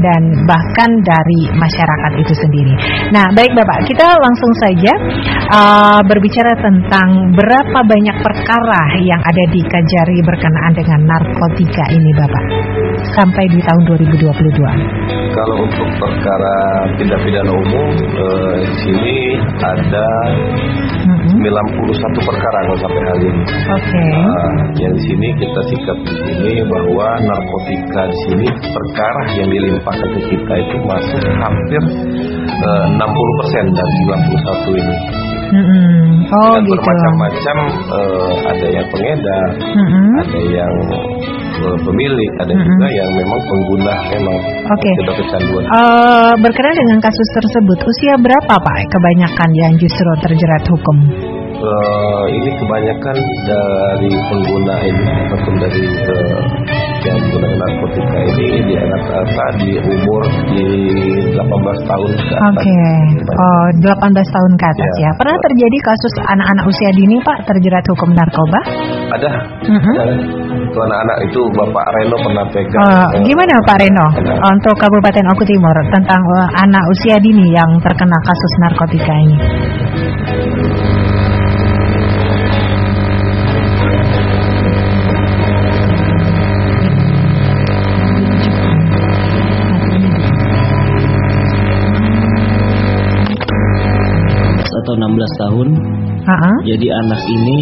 dan bahkan dari masyarakat itu sendiri. Nah, baik Bapak, kita langsung saja uh, berbicara tentang berapa banyak perkara yang ada di Kajari berkenaan dengan narkotika ini Bapak sampai di tahun 2022. Kalau untuk perkara tindak pidana umum eh, di sini ada. 91 perkara kalau sampai hari ini. Oke. Okay. Nah, yang di sini kita sikap di sini bahwa narkotika di sini perkara yang dilimpahkan ke kita itu masuk hampir eh, 60% dari 91 ini. Mm-hmm. Oh Dan gitu. Bermacam-macam uh, ada yang pengedar, mm-hmm. ada yang uh, pemilik, ada mm-hmm. juga yang memang pengguna memang okay. sudah kecanduan. Uh, berkenaan dengan kasus tersebut, usia berapa Pak kebanyakan yang justru terjerat hukum? Uh, ini kebanyakan dari pengguna ini ataupun dari uh, yang menggunakan narkotika ini di rata-rata di umur di 18 tahun ke atas. Oke. Okay. Oh, 18 tahun ke atas ya. ya. Pernah terjadi kasus anak-anak usia dini Pak terjerat hukum narkoba? Ada. Mm -hmm. Itu anak-anak itu Bapak Reno pernah pegang. Uh, gimana Pak Reno untuk Kabupaten Oku Timur tentang uh, anak usia dini yang terkena kasus narkotika ini? Jadi anak ini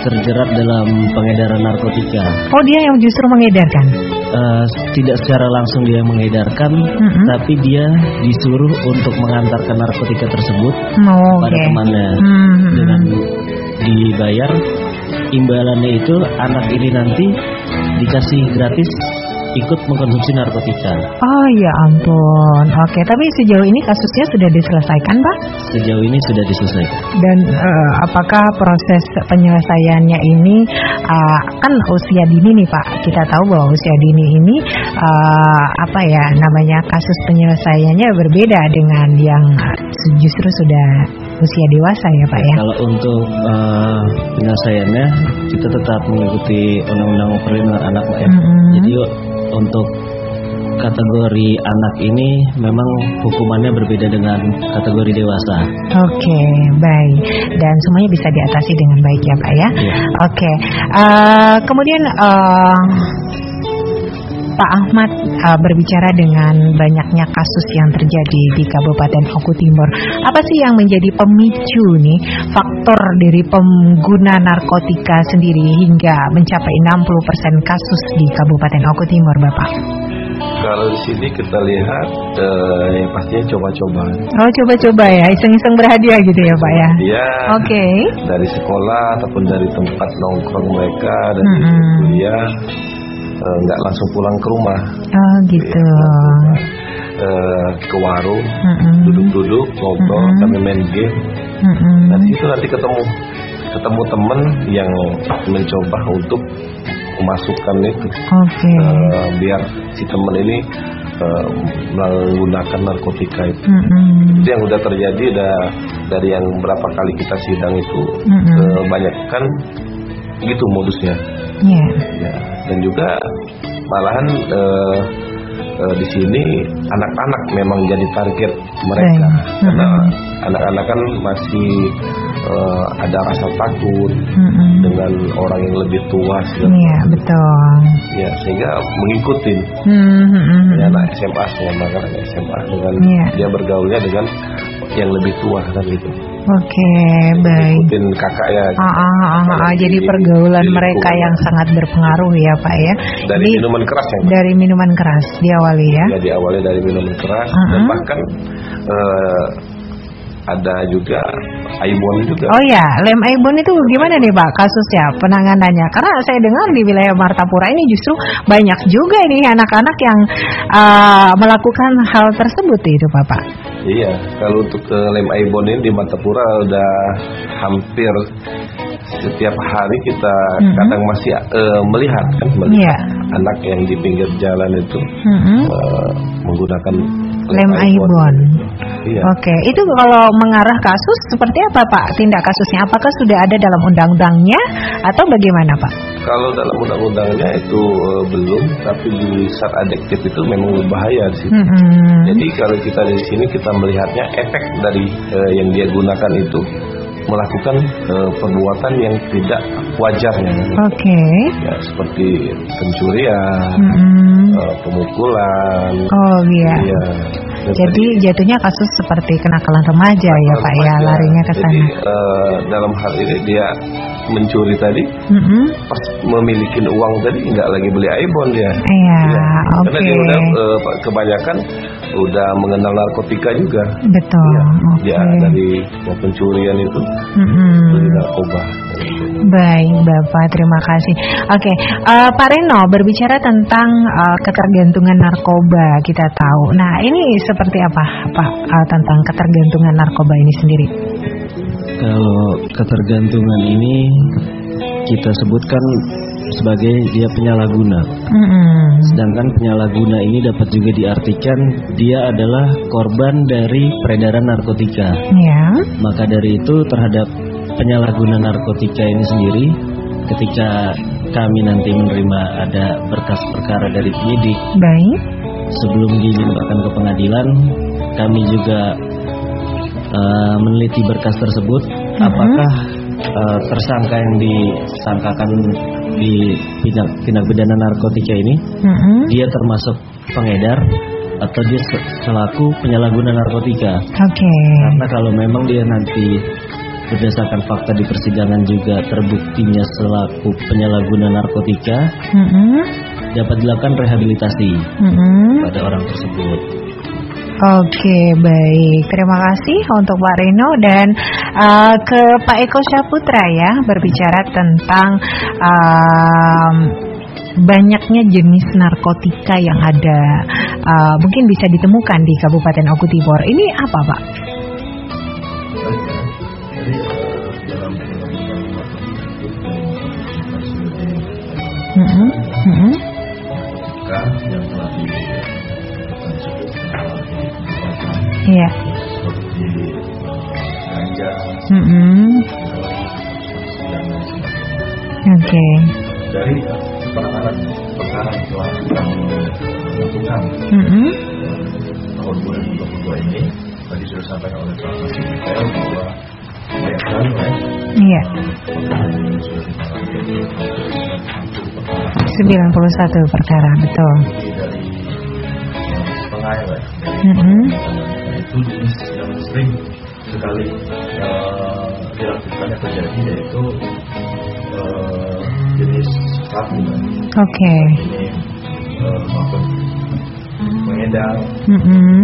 terjerat dalam pengedaran narkotika. Oh, dia yang justru mengedarkan? Uh, tidak secara langsung dia mengedarkan, uh -huh. tapi dia disuruh untuk mengantarkan narkotika tersebut oh, pada okay. temannya uh -huh. dengan dibayar. Imbalannya itu anak ini nanti dikasih gratis ikut mengkonsumsi narkotika. Oh ya ampun. Oke, tapi sejauh ini kasusnya sudah diselesaikan, Pak? Sejauh ini sudah diselesaikan. Dan uh, apakah proses penyelesaiannya ini uh, kan usia dini nih, Pak? Kita tahu bahwa usia dini ini uh, apa ya namanya kasus penyelesaiannya berbeda dengan yang justru sudah usia dewasa ya, Pak ya. Kalau untuk uh, penyelesaiannya kita tetap mengikuti undang-undang perlindungan anak, Pak ya. Mm -hmm. Jadi untuk kategori anak ini memang hukumannya berbeda dengan kategori dewasa. Oke, okay, baik. Dan semuanya bisa diatasi dengan baik ya, Pak ya. Yeah. Oke. Okay. Uh, kemudian uh, Pak Ahmad uh, berbicara dengan banyaknya kasus yang terjadi di Kabupaten Oku Timur. Apa sih yang menjadi pemicu nih faktor dari pengguna narkotika sendiri hingga mencapai 60% kasus di Kabupaten Oku Timur, Bapak? Kalau di sini kita lihat uh, yang pastinya coba-coba. Oh, coba-coba ya, iseng-iseng berhadiah gitu ya, Pak ya. Iya. Oke. Okay. Dari sekolah ataupun dari tempat nongkrong mereka dari mm -hmm. kuliah nggak uh, langsung pulang ke rumah. Oh gitu. Uh, ke warung, duduk-duduk, mm -hmm. ngobrol, mm -hmm. kami main game. Mm. Dan itu nanti ketemu ketemu teman yang mencoba untuk memasukkan itu, okay. uh, biar si teman ini uh, menggunakan narkotika itu. Mm -hmm. Itu yang udah terjadi udah dari yang berapa kali kita sidang itu mm -hmm. kebanyakan gitu modusnya. Yeah. Ya, dan juga malahan uh, uh, di sini anak-anak memang jadi target mereka Right. karena anak-anak kan masih uh, ada rasa takut mm -hmm. dengan orang yang lebih tua Iya yeah, betul. Ya sehingga mengikuti mm -hmm. ya, anak SMA sama anak SMA dengan yeah. dia bergaulnya dengan yang lebih tua kan gitu. Oke, okay, baik. Ikutin kakak ya. Ah, ah, ah, ah, ah. Jadi pergaulan di mereka yang sangat berpengaruh ya Pak ya. Dari Jadi, minuman keras ya. Dari minuman keras diawali ya. Ya diawali dari minuman keras uh -huh. dan bahkan uh, ada juga Aibon juga. Oh ya, lem Aibon itu gimana nih Pak kasusnya penanganannya? Karena saya dengar di wilayah Martapura ini justru banyak juga nih anak-anak yang uh, melakukan hal tersebut itu Bapak. Iya, kalau untuk ke lem Aibon ini di Martapura udah hampir setiap hari kita mm -hmm. kadang masih uh, melihat kan melihat yeah. anak yang di pinggir jalan itu mm -hmm. uh, menggunakan lem Aibon. Iya. Oke, itu kalau mengarah kasus seperti apa Pak tindak kasusnya? Apakah sudah ada dalam undang-undangnya atau bagaimana Pak? kalau dalam undang-undangnya itu uh, belum, tapi di saat adiktif itu memang berbahaya sih. Mm -hmm. Jadi kalau kita di sini kita melihatnya efek dari uh, yang dia gunakan itu melakukan uh, perbuatan yang tidak wajarnya. Oke. Okay. Ya seperti pencurian, mm -hmm. uh, pemukulan. Oh iya. Ya, jadi jatuhnya kasus seperti kenakalan remaja ya Pak ya larinya ke sana. Jadi uh, dalam hal ini dia mencuri tadi, mm -hmm. pas memiliki uang tadi nggak lagi beli iPhone dia. Iya, ya. oke. Okay. Karena dia uh, kebanyakan udah mengenal narkotika juga. Betul. Ya, okay. Dia dari pencurian itu mm -hmm. beli narkoba. Baik, Bapak, terima kasih. Oke, okay. uh, eh, Pak Reno berbicara tentang uh, ketergantungan narkoba, kita tahu. Nah, ini seperti apa, Pak, uh, tentang ketergantungan narkoba ini sendiri? Kalau ketergantungan ini kita sebutkan sebagai dia penyalahguna. Mm -hmm. Sedangkan penyalahguna ini dapat juga diartikan dia adalah korban dari peredaran narkotika. Yeah. Maka dari itu terhadap penyalahguna narkotika ini sendiri ketika kami nanti menerima ada berkas perkara dari penyidik baik sebelum dilimpahkan ke pengadilan kami juga uh, meneliti berkas tersebut -huh. apakah uh, tersangka yang disangkakan di tindak, tindak pidana narkotika ini -huh. dia termasuk pengedar atau dia selaku penyalahguna narkotika. Oke. Okay. Karena kalau memang dia nanti berdasarkan fakta di persidangan juga terbuktinya selaku penyalahguna narkotika mm -hmm. dapat dilakukan rehabilitasi mm -hmm. pada orang tersebut. Oke, baik. Terima kasih untuk Pak Reno dan uh, ke Pak Eko Syaputra ya berbicara tentang um, banyaknya jenis narkotika yang ada uh, mungkin bisa ditemukan di Kabupaten Oku Timur. Ini apa, Pak? telah Iya. Seperti ganja. Mm-hmm. Okay. Dari penanganan perkara yang kami lakukan mm-hmm. tahun 2022 ini tadi sudah sampaikan oleh Pak Masih detail bahwa banyak sekali ya. Iya. 91 perkara betul. Mm -hmm. Itu jenis yang sering sekali uh, dilakukannya terjadi yaitu uh, jenis sabu. Oke. Okay. Uh, maupun mm -hmm.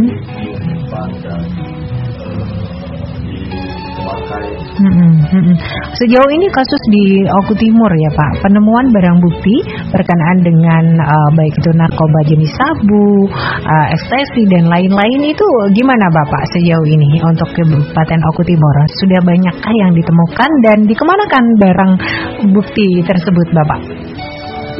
Hmm, Sejauh ini kasus di Oku Timur ya Pak, penemuan barang bukti berkenaan dengan uh, baik itu narkoba jenis sabu, uh, ekstasi dan lain-lain itu gimana Bapak sejauh ini untuk Kabupaten Oku Timur? Sudah banyakkah yang ditemukan dan dikemanakan barang bukti tersebut Bapak?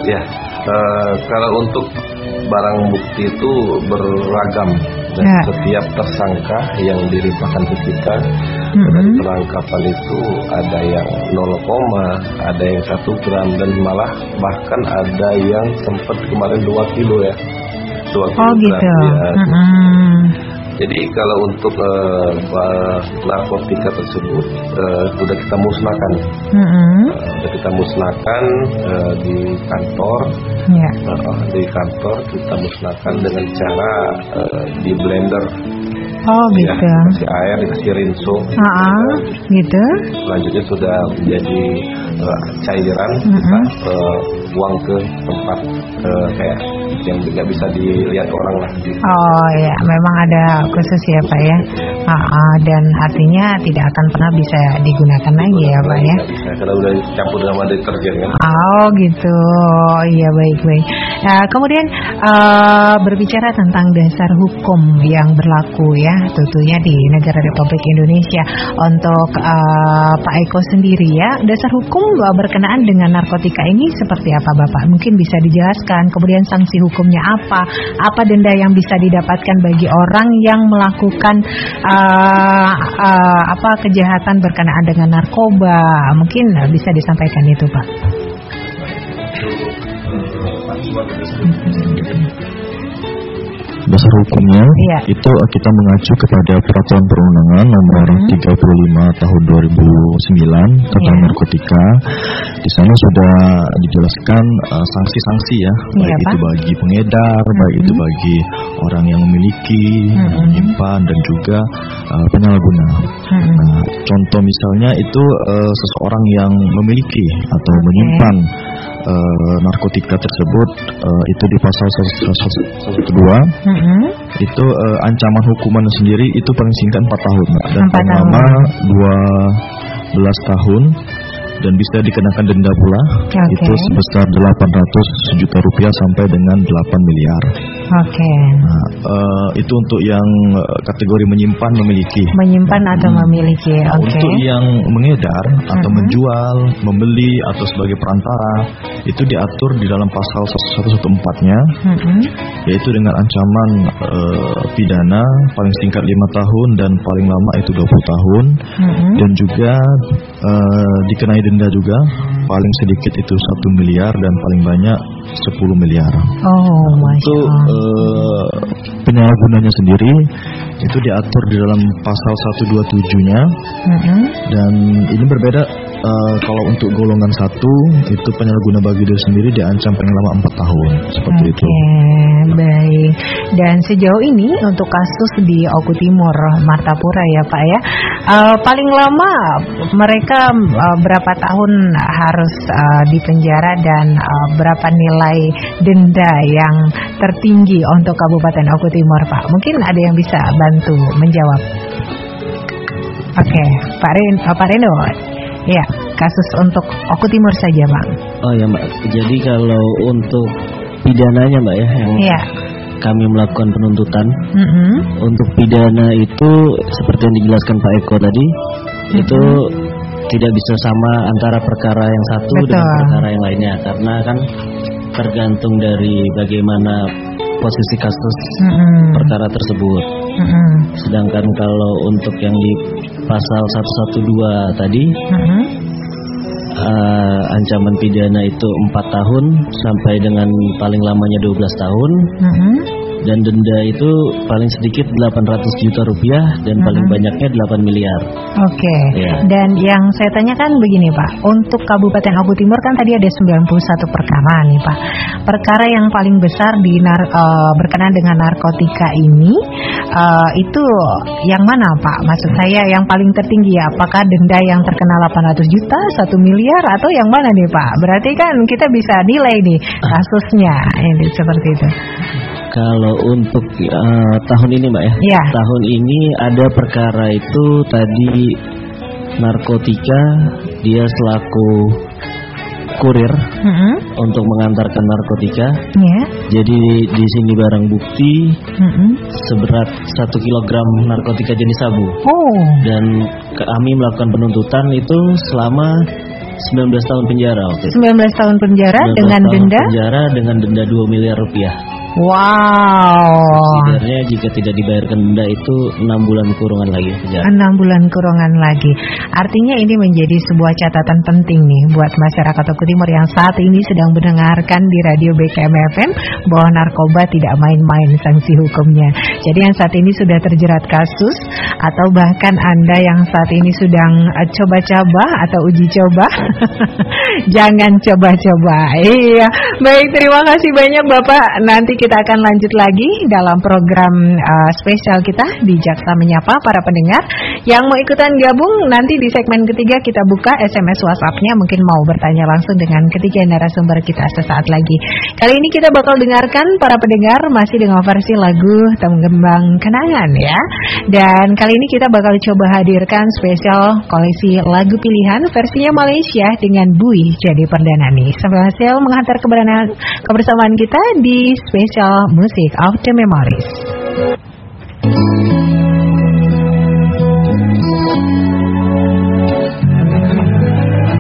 Ya, uh, kalau untuk barang bukti itu beragam dan ya. setiap tersangka yang dilimpahkan ke kita mm -hmm. dari penangkapan itu ada yang 0, ada yang satu gram dan malah bahkan ada yang sempat kemarin 2 kilo ya 2 kilo oh, gitu. ya. Mm -hmm. Jadi kalau untuk uh, narkotika tersebut uh, sudah kita musnahkan, mm -hmm. uh, sudah kita musnahkan uh, di kantor, yeah. uh, di kantor kita musnahkan dengan cara uh, di blender. Oh ya, gitu. Kasih air, dikasih rinso. Uh -uh, gitu. Selanjutnya sudah menjadi uh, cairan, mm -hmm. kita uh, buang ke tempat uh, kayak yang tidak bisa dilihat orang lah. Oh ya, memang ada khusus ya Pak ya. Uh, dan artinya tidak akan pernah bisa digunakan lagi ya Pak ya. Bisa, karena udah campur dengan deterjen kan. Oh gitu, oh, iya baik baik. Nah, kemudian uh, berbicara tentang dasar hukum yang berlaku ya, tentunya di negara Republik Indonesia untuk uh, Pak Eko sendiri ya, dasar hukum berkenaan dengan narkotika ini seperti apa Bapak? Mungkin bisa dijelaskan. Kemudian sanksi hukumnya apa? Apa denda yang bisa didapatkan bagi orang yang melakukan uh, uh, uh, apa kejahatan berkenaan dengan narkoba. Mungkin uh, bisa disampaikan itu, Pak. Dasar hukumnya iya. itu kita mengacu kepada peraturan perundangan nomor hmm. 35 tahun 2009 tentang yeah. narkotika. Di sana sudah dijelaskan uh, sanksi-sanksi uh, ya, yeah, baik itu bagi pengedar, hmm. baik itu bagi orang yang memiliki, hmm. menyimpan dan juga uh, penyalahguna. Hmm. Nah, contoh misalnya itu uh, seseorang yang memiliki atau okay. menyimpan uh, narkotika tersebut uh, itu di pasal 112 mm-hmm. itu uh, ancaman hukuman sendiri itu paling singkat 4 tahun dan lama 12 tahun dan bisa dikenakan denda pula okay. itu sebesar 800 juta rupiah sampai dengan 8 miliar. Oke. Okay. Nah, uh, itu untuk yang uh, kategori menyimpan memiliki. Menyimpan atau hmm. memiliki. Nah, Oke. Okay. Untuk yang mengedar atau uh -huh. menjual, membeli atau sebagai perantara itu diatur di dalam pasal 114-nya uh -huh. yaitu dengan ancaman uh, pidana paling singkat 5 tahun dan paling lama itu 20 tahun uh -huh. dan juga uh, dikenai denda juga paling sedikit itu satu miliar dan paling banyak 10 miliar. Oh, Untuk uh, penyalahgunanya sendiri itu diatur di dalam pasal 127-nya. Mm -hmm. Dan ini berbeda uh, kalau untuk golongan satu itu penyalahguna bagi diri sendiri diancam paling lama 4 tahun seperti okay, itu. baik. Dan sejauh ini untuk kasus di Oku Timur Martapura ya Pak ya. Uh, paling lama mereka uh, berapa tahun harus uh, dipenjara dan uh, berapa nilai denda yang tertinggi untuk Kabupaten Oku Timur Pak? Mungkin ada yang bisa bantu menjawab. Oke, okay, Pak Reno, ya kasus untuk Oku Timur saja, Bang. Oh ya, Mbak. Jadi kalau untuk pidananya, Mbak ya, yang ya. kami melakukan penuntutan mm -hmm. untuk pidana itu seperti yang dijelaskan Pak Eko tadi, mm -hmm. itu tidak bisa sama antara perkara yang satu Betul. dengan perkara yang lainnya karena kan tergantung dari bagaimana posisi kasus mm -hmm. perkara tersebut. Mm -hmm. Sedangkan kalau untuk yang di pasal 112 tadi -hmm. uh, ancaman pidana itu 4 tahun sampai dengan paling lamanya 12 tahun. -hmm dan denda itu paling sedikit 800 juta rupiah dan paling banyaknya 8 miliar. Oke. Okay. Ya. Dan yang saya tanyakan begini Pak, untuk Kabupaten Oku Timur kan tadi ada 91 perkara nih Pak. Perkara yang paling besar di nar uh, berkenaan dengan narkotika ini uh, itu yang mana Pak? Maksud saya yang paling tertinggi ya, apakah denda yang terkena 800 juta, 1 miliar atau yang mana nih Pak? Berarti kan kita bisa nilai nih kasusnya ini seperti itu. Kalau untuk uh, tahun ini Mbak ya, ya, tahun ini ada perkara itu tadi narkotika dia selaku kurir mm -hmm. untuk mengantarkan narkotika. Yeah. Jadi di sini barang bukti mm -hmm. seberat satu kilogram narkotika jenis sabu. Oh. Dan kami melakukan penuntutan itu selama 19 tahun penjara. Okay. 19 tahun penjara 19 dengan tahun denda? Penjara dengan denda 2 miliar rupiah. Wow. Sebenarnya jika tidak dibayarkan denda itu enam bulan kurungan lagi Enam bulan kurungan lagi. Artinya ini menjadi sebuah catatan penting nih buat masyarakat Oku Timur yang saat ini sedang mendengarkan di radio BKM FM bahwa narkoba tidak main-main sanksi hukumnya. Jadi yang saat ini sudah terjerat kasus atau bahkan Anda yang saat ini sedang eh, coba-coba atau uji coba, jangan coba-coba. Iya. Baik, terima kasih banyak Bapak. Nanti kita akan lanjut lagi dalam program uh, spesial kita di Jaksa Menyapa para pendengar yang mau ikutan gabung nanti di segmen ketiga kita buka SMS WhatsAppnya mungkin mau bertanya langsung dengan ketiga narasumber kita sesaat lagi. Kali ini kita bakal dengarkan para pendengar masih dengan versi lagu Tenggembang Kenangan ya. Dan kali ini kita bakal coba hadirkan spesial koleksi lagu pilihan versinya Malaysia dengan Bui jadi perdana nih. Sampai hasil menghantar kebersamaan kita di spesial Music of the Memories.